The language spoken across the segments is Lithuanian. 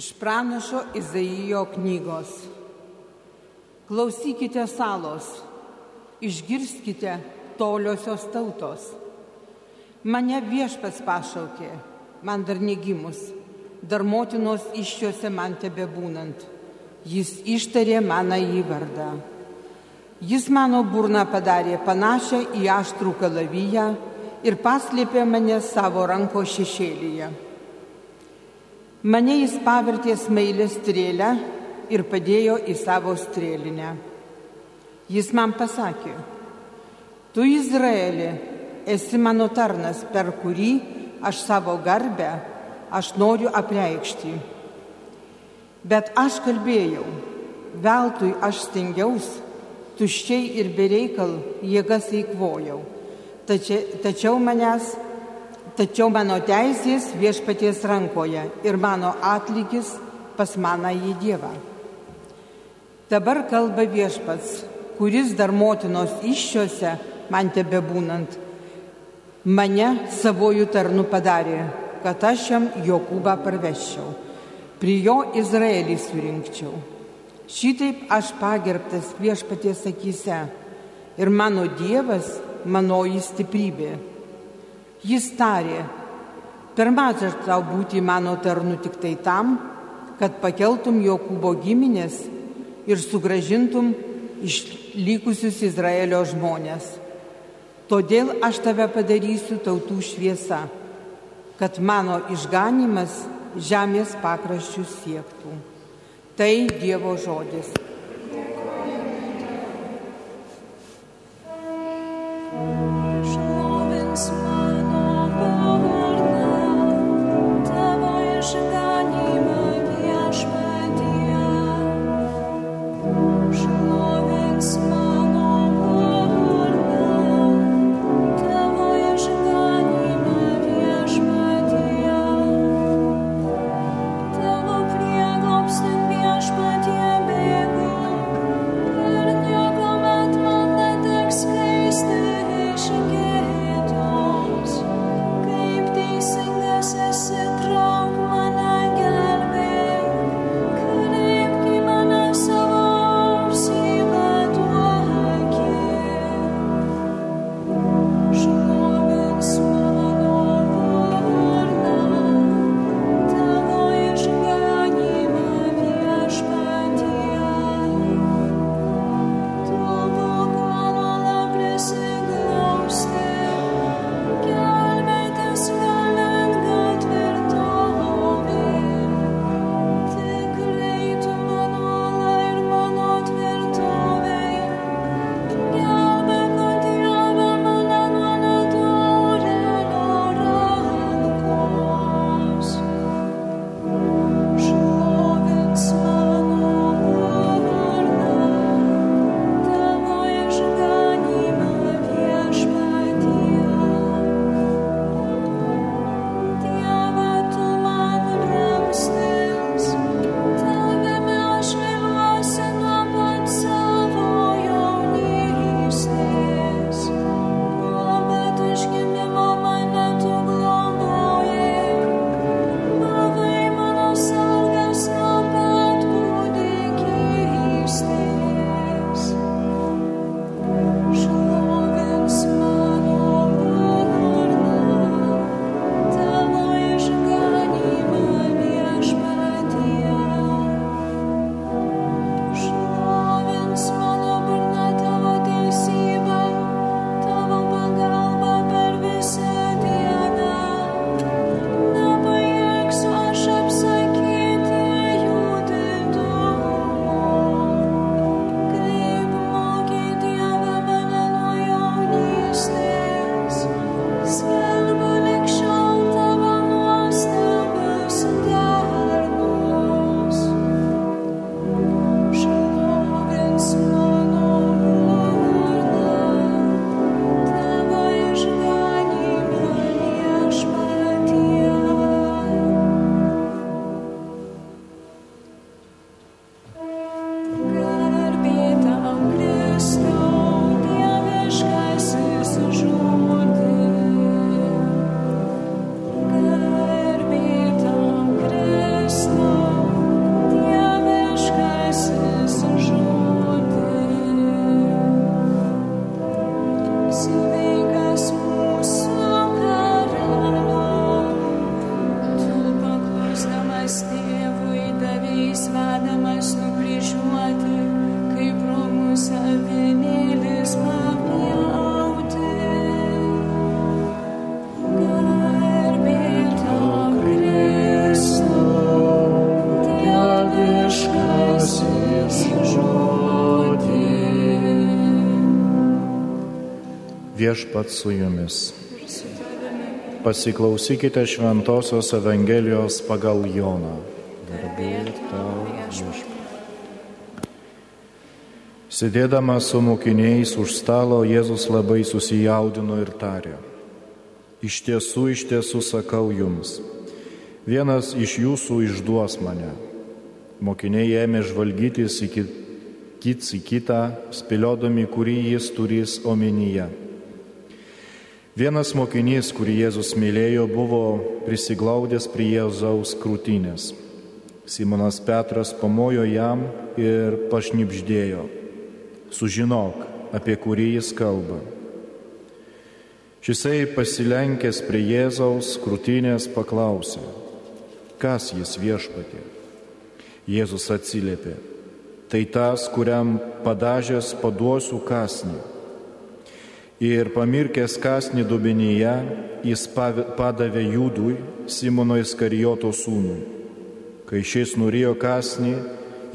Iš pranašo Izaijo knygos. Klausykite salos, išgirskite toliosios tautos. Mane viešpats pašaukė, man dar negimus, dar motinos iššiose man tebe būnant. Jis ištarė mano įvardą. Jis mano burną padarė panašią į aštrų kalaviją ir paslėpė mane savo ranko šešėlyje. Mane jis pavertė smailę strėlę ir padėjo į savo strėlinę. Jis man pasakė, tu Izraeli esi mano tarnas, per kurį aš savo garbę aš noriu apreikšti. Bet aš kalbėjau, veltui aš stengiausi, tuščiai ir bereikal jėgas eikvojau. Tačiau, tačiau manęs Tačiau mano teisės viešpaties rankoje ir mano atlygis pas maną į Dievą. Dabar kalba viešpats, kuris dar motinos iššiose man tebe būnant, mane savojų tarnu padarė, kad aš jam Jokūbą parveščiau, prie jo Izraelį surinkčiau. Šitaip aš pagerbtas viešpaties akise ir mano Dievas manoji stiprybė. Jis tarė, per mažas tau būti mano tarnu tik tai tam, kad pakeltum Jokūbo giminės ir sugražintum išlikusius Izraelio žmonės. Todėl aš tave padarysiu tautų šviesa, kad mano išganimas žemės pakraščių siektų. Tai Dievo žodis. Viešpat su jumis. Pasiklausykite Šventojios Evangelijos pagal Joną. Garbė tau, viešpat. Sėdėdamas su mokiniais už stalo, Jėzus labai susijaudino ir tarė. Iš tiesų, iš tiesų sakau jums, vienas iš jūsų išduos mane. Mokiniai ėmė žvalgytis į kits į kitą, spėliodami, kurį jis turės omenyje. Vienas mokinys, kurį Jėzus mylėjo, buvo prisiglaudęs prie Jėzaus krūtinės. Simonas Petras pamojo jam ir pašnipždėjo. Sužinok, apie kurį jis kalba. Šisai pasilenkęs prie Jėzaus krūtinės paklausė, kas jis viešpatė. Jėzus atsiliepė, tai tas, kuriam padažęs paduosiu kasnį ir pamirkęs kasnį dubenyje, jis padavė Judui, Simono Iskarijoto sūnui. Kai šis nurijo kasnį,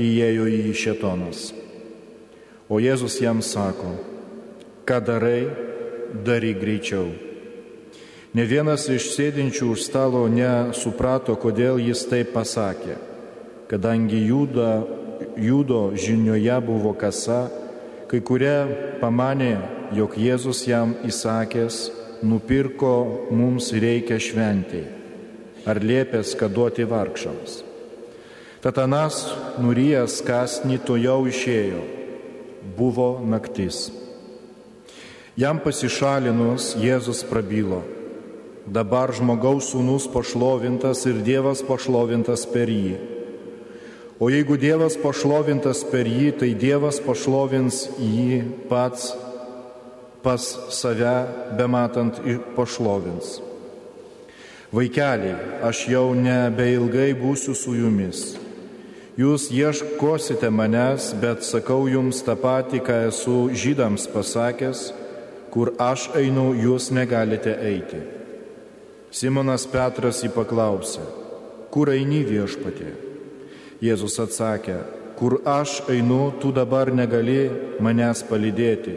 įėjo į šetonas. O Jėzus jam sako, ką darai, daryk greičiau. Ne vienas iš sėdinčių už stalo nesuprato, kodėl jis taip pasakė, kadangi juda, judo žinioje buvo kasa, kai kurie pamanė, jog Jėzus jam įsakęs, nupirko mums reikia šventiai, ar liepęs, kad duoti vargšams. Tad anas nurijęs kasnį to jau išėjo, buvo naktis. Jam pasišalinus Jėzus prabilo, dabar žmogaus sūnus pašlovintas ir Dievas pašlovintas per jį. O jeigu Dievas pašlovintas per jį, tai Dievas pašlovins jį pats pas save bematant pašlovins. Vaikeliai, aš jau nebeilgai būsiu su jumis. Jūs ieškosite manęs, bet sakau jums tą patį, ką esu žydams pasakęs, kur aš einu, jūs negalite eiti. Simonas Petras jį paklausė, kur eini viešpatė? Jėzus atsakė, kur aš einu, tu dabar negali manęs palydėti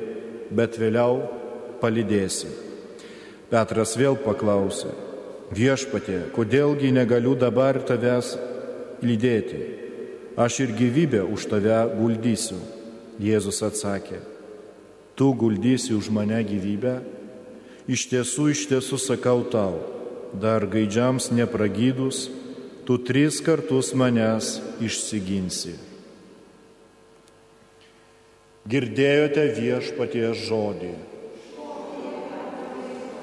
bet vėliau palydėsi. Petras vėl paklausė, viešpatė, kodėlgi negaliu dabar tavęs lydėti? Aš ir gyvybę už tave guldysiu. Jėzus atsakė, tu guldysi už mane gyvybę? Iš tiesų, iš tiesų sakau tau, dar gaidžiams nepragydus, tu tris kartus manęs išsiginsi. Girdėjote viešpaties žodį.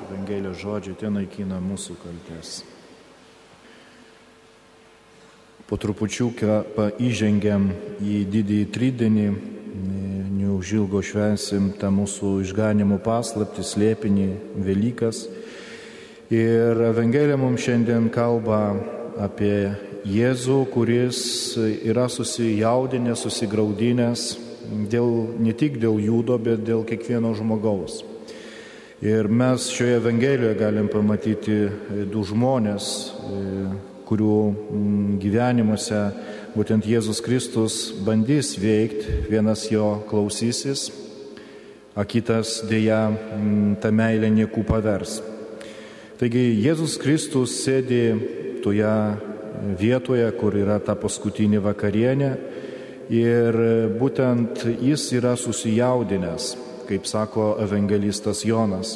Evangelijos žodžiai ten naikina mūsų kaltes. Po trupučiuką įžengiam į didįjį tridienį, neužilgo švensim tą mūsų išganimo paslaptį, slėpinį, Velykas. Ir Evangelija mums šiandien kalba apie Jėzų, kuris yra susijaudinęs, susigaudinęs dėl, ne tik dėl jūdo, bet dėl kiekvieno žmogaus. Ir mes šioje Evangelijoje galim pamatyti e, du žmonės, e, kurių gyvenimuose būtent Jėzus Kristus bandys veikti, vienas jo klausysis, o kitas dėja tą meilę niekų pavers. Taigi Jėzus Kristus sėdi toje vietoje, kur yra ta paskutinė vakarienė Ir būtent jis yra susijaudinęs, kaip sako evangelistas Jonas.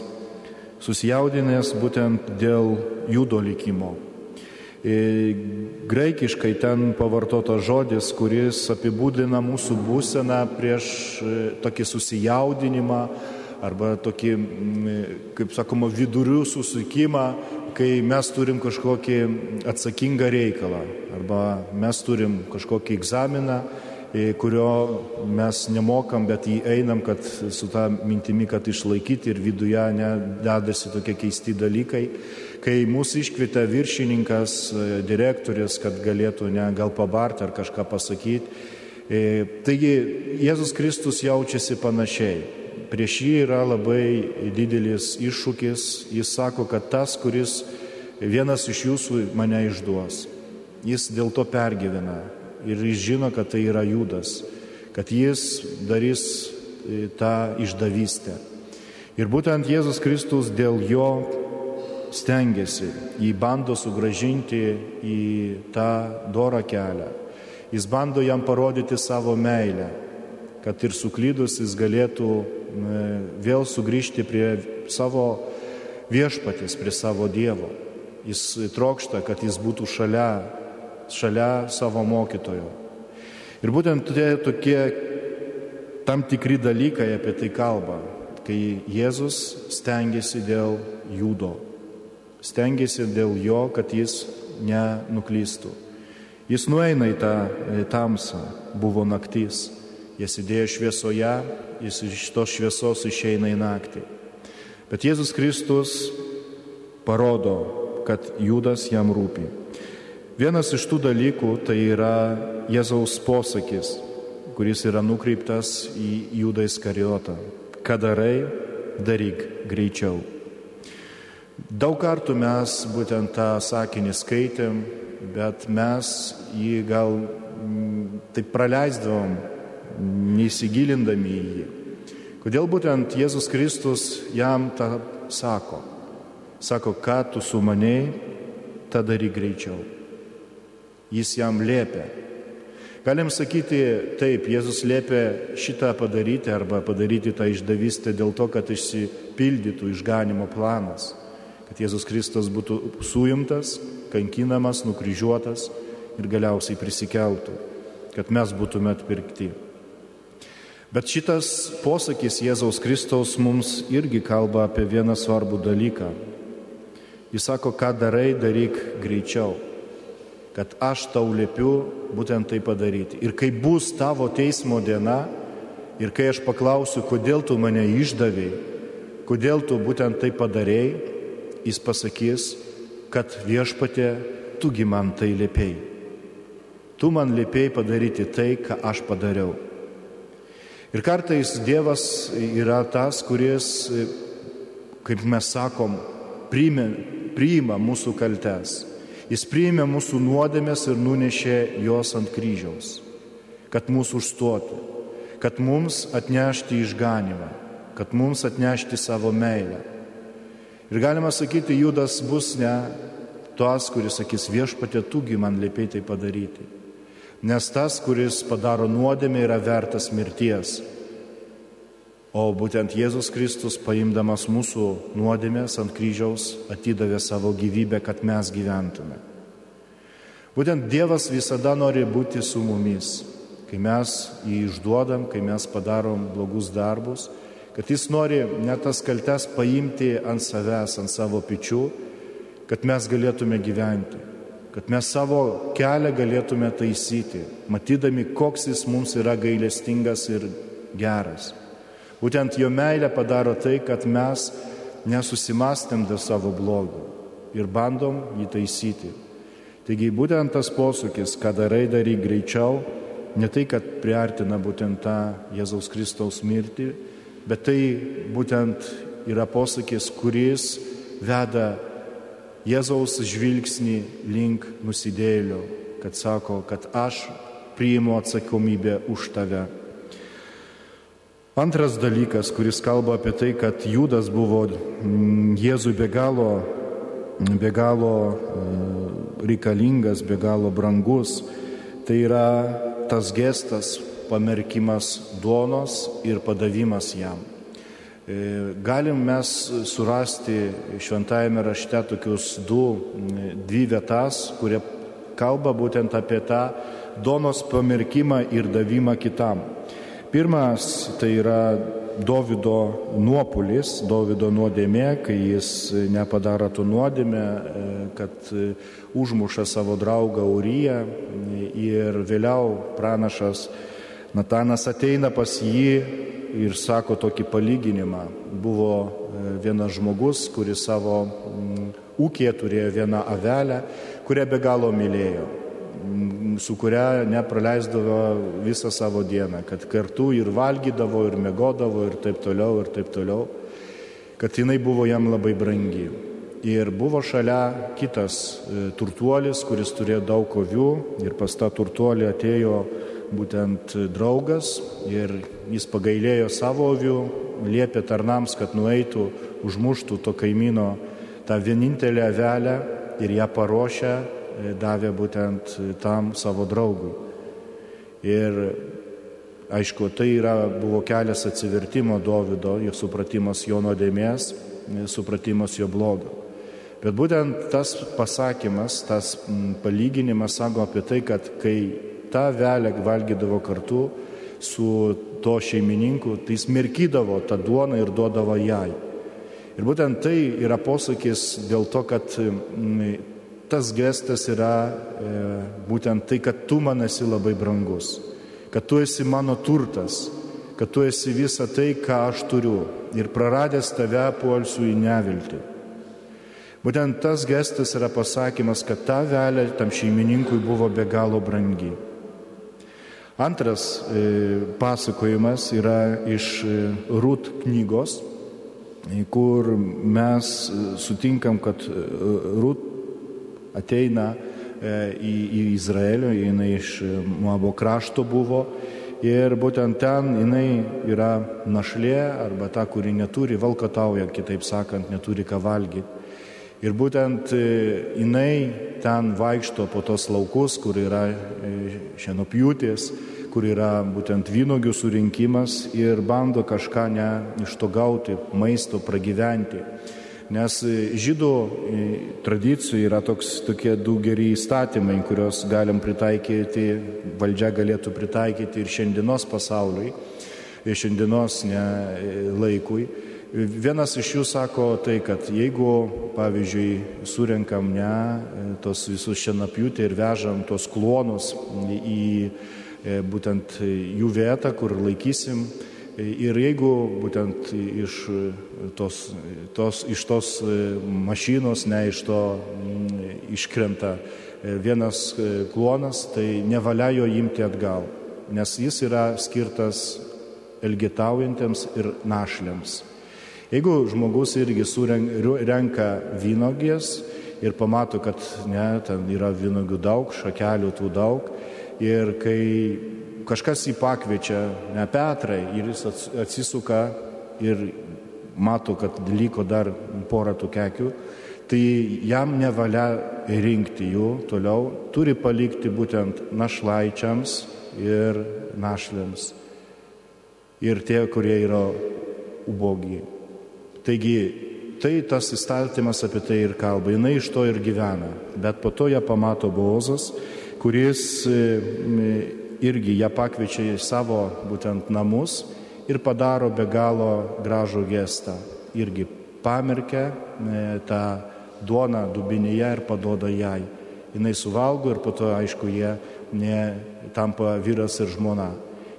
Susijaudinęs būtent dėl judo likimo. Ir graikiškai ten pavartotas žodis, kuris apibūdina mūsų būseną prieš e, tokį susijaudinimą arba tokį, kaip sakoma, vidurių susikimą, kai mes turim kažkokį atsakingą reikalą arba mes turim kažkokį egzaminą kurio mes nemokam, bet jį einam, kad su tą mintimi, kad išlaikyti ir viduje nedadasi tokie keisti dalykai, kai mūsų iškvietė viršininkas, e, direktorius, kad galėtų ne, gal pabarti ar kažką pasakyti. E, taigi Jėzus Kristus jaučiasi panašiai. Prieš jį yra labai didelis iššūkis. Jis sako, kad tas, kuris vienas iš jūsų mane išduos. Jis dėl to pergyvena ir jis žino, kad tai yra Judas, kad jis darys e, tą išdavystę. Ir būtent Jėzus Kristus dėl jo stengiasi, jį bando sugražinti į tą dorą kelią. Jis bando jam parodyti savo meilę, kad ir suklydus jis galėtų vėl sugrįžti prie savo viešpatės, prie savo Dievo. Jis trokšta, kad jis būtų šalia, šalia savo mokytojo. Ir būtent tie tokie tam tikri dalykai apie tai kalba, kai Jėzus stengiasi dėl Judo, stengiasi dėl jo, kad jis nenuklystų. Jis nueina į tą tamsą, buvo naktis, jie sėdėjo šviesoje, jis iš tos šviesos išeina į naktį. Bet Jėzus Kristus parodo, kad Judas jam rūpi. Vienas iš tų dalykų tai yra Jėzaus posakis, kuris yra nukreiptas į Judą Iskariotą. Ką darai, daryk greičiau. Daug kartų mes būtent tą sakinį skaitėm, bet mes jį gal mm, taip praleisdavom, neįsigilindami į jį. Kodėl būtent Jėzus Kristus jam tą sako? Sako, ką tu sumaniai, tą daryk greičiau. Jis jam liepia. Galim sakyti taip, Jėzus liepia šitą padaryti arba padaryti tą išdavystę dėl to, kad išsipildytų išganimo planas. Kad Jėzus Kristus būtų suimtas, kankinamas, nukryžiuotas ir galiausiai prisikeltų. Kad mes būtume atpirkti. Bet šitas posakis Jėzaus Kristaus mums irgi kalba apie vieną svarbų dalyką. Jis sako, ką darai, daryk greičiau, kad aš tau liepiu būtent tai padaryti. Ir kai bus tavo teismo diena, ir kai aš paklausiu, kodėl tu mane išdavėjai, kodėl tu būtent tai padarėjai, jis pasakys, kad viešpatė, tugi man tai liepiai. Tu man liepiai padaryti tai, ką aš padariau. Ir kartais Dievas yra tas, kuris, kaip mes sakom, priimė, priima mūsų kaltes. Jis priėmė mūsų nuodėmės ir nunešė jos ant kryžiaus, kad mūsų užstotų, kad mums atnešti išganimą, kad mums atnešti savo meilę. Ir galima sakyti, Judas bus ne tas, kuris sakys viešpatė, tugi man liepiai tai padaryti. Nes tas, kuris padaro nuodėmę, yra vertas mirties. O būtent Jėzus Kristus, paimdamas mūsų nuodėmės ant kryžiaus, atidavė savo gyvybę, kad mes gyventume. Būtent Dievas visada nori būti su mumis, kai mes jį išduodam, kai mes padarom blogus darbus, kad jis nori net tas kaltes paimti ant savęs, ant savo pičių, kad mes galėtume gyventi, kad mes savo kelią galėtume taisyti, matydami, koks jis mums yra gailestingas ir geras. Būtent jo meilė padaro tai, kad mes nesusimastėm dėl savo blogų ir bandom jį taisyti. Taigi būtent tas posūkis, ką darai daryk greičiau, ne tai, kad priartina būtent tą Jėzaus Kristaus mirtį, bet tai būtent yra posakis, kuris veda Jėzaus žvilgsnį link nusidėlio, kad sako, kad aš priimu atsakomybę už tave. Antras dalykas, kuris kalba apie tai, kad Judas buvo mm, Jėzui be galo, be galo e, reikalingas, be galo brangus, tai yra tas gestas pamerkimas duonos ir padavimas jam. E, galim mes surasti šventajame rašte tokius du, dvi vietas, kurie kalba būtent apie tą duonos pamerkimą ir davimą kitam. Pirmas tai yra Dovido nuopulis, Dovido nuodėmė, kai jis nepadaro tų nuodėmę, e, kad e, užmuša savo draugą Uriją ir vėliau pranašas Natanas ateina pas jį ir sako tokį palyginimą. Buvo e, vienas žmogus, kuris savo ūkėje turėjo vieną avelę, kurią be galo mylėjo, su kuria nepraleisdavo visą savo dieną, kad kartu ir valgydavo, ir mėgodavo, ir taip toliau, ir taip toliau, kad jinai buvo jam labai brangi. Ir buvo šalia kitas e, turtuolis, kuris turėjo daug kovių ir pas tą turtuolį atėjo būtent draugas ir jis pagailėjo savo avių, liepė tarnams, kad nueitų, užmuštų to kaimyno tą vienintelę avelę ir ją paruošę e, davė būtent tam savo draugui. Ir aišku, tai yra, buvo kelias atsivertimo Dovido, jo supratimas jo nuodėmės, e, supratimas jo blogo. Bet būtent tas pasakymas, tas palyginimas sako apie tai, kad kai tą velę valgydavo kartu su to šeimininku, tai jis mirkydavo tą duoną ir duodavo jai. Ir būtent tai yra posakis dėl to, kad tas gestas yra e, būtent tai, kad tu man esi labai brangus, kad tu esi mano turtas, kad tu esi visa tai, ką aš turiu ir praradęs tave puolsiu į neviltį. Būtent tas gestas yra pasakymas, kad ta velė tam šeimininkui buvo be galo brangi. Antras e, pasakojimas yra iš e, Rūt knygos, kur mes e, sutinkam, kad Rūt ateina į, į Izraelį, jinai iš Moabo krašto buvo ir būtent ten jinai yra našlė arba ta, kuri neturi valkatauja, kitaip sakant, neturi ką valgyti. Ir būtent e, jinai ten vaikšto po tos laukus, kur yra e, šienopjūtis, kur yra būtent vynogių surinkimas ir bando kažką ne iš to gauti, maisto pragyventi. Nes e, žydų tradicijų yra toks, tokie du geri įstatymai, kuriuos galim pritaikyti, valdžia galėtų pritaikyti ir šiandienos pasauliui, ir šiandienos ne, laikui. Vienas iš jų sako tai, kad jeigu, pavyzdžiui, surenkam ne tos visus šienapjūtį ir vežam tos klonus į e, būtent jų vietą, kur laikysim, ir jeigu būtent iš tos, tos, iš tos mašinos, ne iš to iškrenta e, vienas e, klonas, tai nevalia jo imti atgal, nes jis yra skirtas elgetaujantiems ir našliams. Jeigu žmogus irgi surenka vynogės ir pamato, kad ne, ten yra vynogių daug, šakelių tų daug, ir kai kažkas jį pakviečia, ne Petrai, ir jis atsisuka ir mato, kad liko dar porą tų kekių, tai jam nevalia rinkti jų toliau, turi palikti būtent našlaičiams ir našlėms. Ir tie, kurie yra ubogiai. Taigi tai tas įstatymas apie tai ir kalba, jinai iš to ir gyvena. Bet po to ją pamato Bozas, kuris e, irgi ją pakviečia į savo būtent namus ir padaro be galo gražų gestą. Irgi pamerkia e, tą duoną dubinėje ir padoda jai. Jis suvalgo ir po to, aišku, jie ne, tampa vyras ir žmona.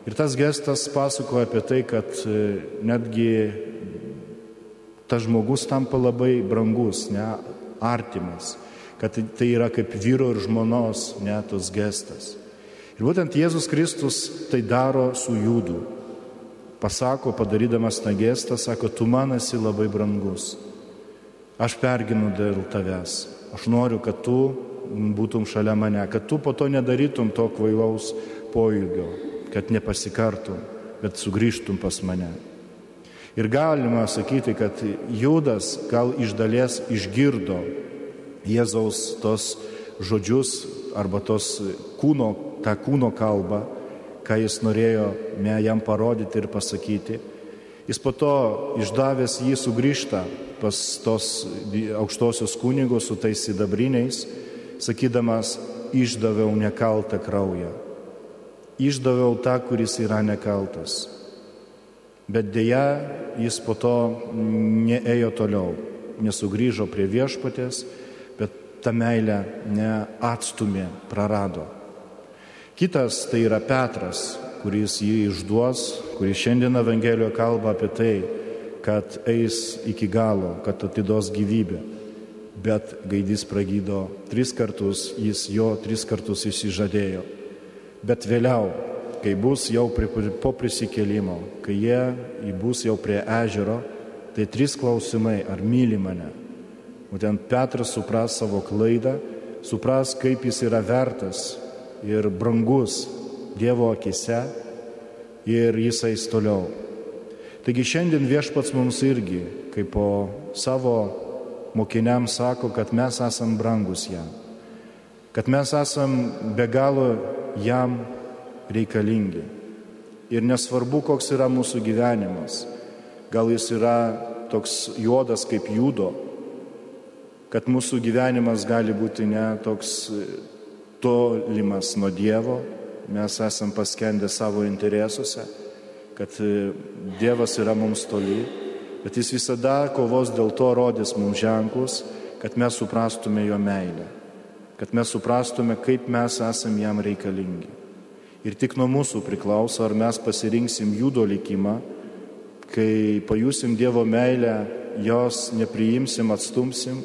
Ir tas gestas pasakoja apie tai, kad e, netgi tas žmogus tampa labai brangus, ne, artimas, kad tai yra kaip vyro ir žmonos netos gestas. Ir būtent Jėzus Kristus tai daro su jūdu. Pasako, padarydamas tą gestą, sako, tu man esi labai brangus. Aš perginu dėl tavęs. Aš noriu, kad tu būtum šalia mane, kad tu po to nedarytum to kvailaus poilgio, kad nepasikartum, bet sugrįžtum pas mane. Ir galima sakyti, kad Judas gal iš dalies išgirdo Jėzaus tos žodžius arba tos kūno, tą kūno kalbą, ką jis norėjo ne jam parodyti ir pasakyti. Jis po to išdavęs jį sugrįžta pas tos aukštosios kunigos su tais sidabriniais, sakydamas, išdaviau nekaltą kraują. Išdaviau tą, kuris yra nekaltas. Bet dėja jis po to neėjo toliau, nesugrįžo prie viešpatės, bet tą meilę neatstumė, prarado. Kitas tai yra Petras, kuris jį išduos, kuris šiandien Evangelijoje kalba apie tai, kad eis iki galo, kad atiduos gyvybę. bet gaidys pragydo tris kartus, jis jo tris kartus įsižadėjo. Bet vėliau, kai bus jau po prisikėlimo, kai jie bus jau prie ežero, tai trys klausimai, ar myli mane. Būtent Petras supras savo klaidą, supras, kaip jis yra vertas ir brangus Dievo akise ir jisai toliau. Taigi šiandien viešpats mums irgi, kaip po savo mokiniams sako, kad mes esam brangus jam, kad mes esam be galo jam reikalingi. Ir nesvarbu, koks yra mūsų gyvenimas, gal jis yra toks juodas kaip judo, kad mūsų gyvenimas gali būti ne toks e, tolimas nuo Dievo, mes esam paskendę savo interesuose, kad e, Dievas yra mums toli, bet Jis visada kovos dėl to rodys mums ženklus, kad mes suprastume Jo meilę, kad mes suprastume, kaip mes esam jam reikalingi. Ir tik nuo mūsų priklauso, ar mes pasirinksim judo likimą, kai pajusim Dievo meilę, jos nepriimsim, atstumsim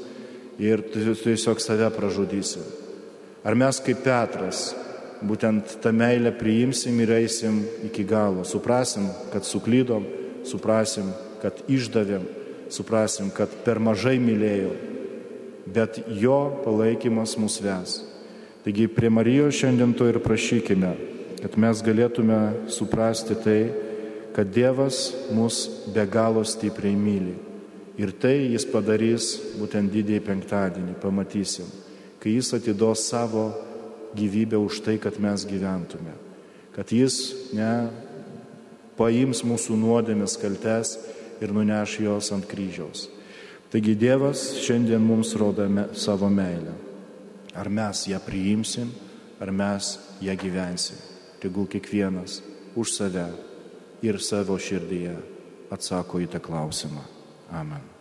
ir tiesiog save pražudysim. Ar mes kaip Petras būtent tą meilę priimsim ir eisim iki galo, suprasim, kad suklydom, suprasim, kad išdavėm, suprasim, kad per mažai mylėjau, bet jo palaikymas mus ves. Taigi prie Marijos šiandien to ir prašykime, kad mes galėtume suprasti tai, kad Dievas mus be galo stipriai myli Ir tai jis padarys būtent didįjį penktadienį, pamatysim, kai jis atiduos savo gyvybę už tai, kad mes gyventume. Kad jis ne paims mūsų nuodėmės kaltes ir nuneš jos ant kryžiaus. Taigi Dievas šiandien mums rodo me, savo meilę. Ar mes ją priimsim, ar mes ją gyvensim. Tegul kiekvienas už save ir savo širdyje atsako į tą klausimą. Amen.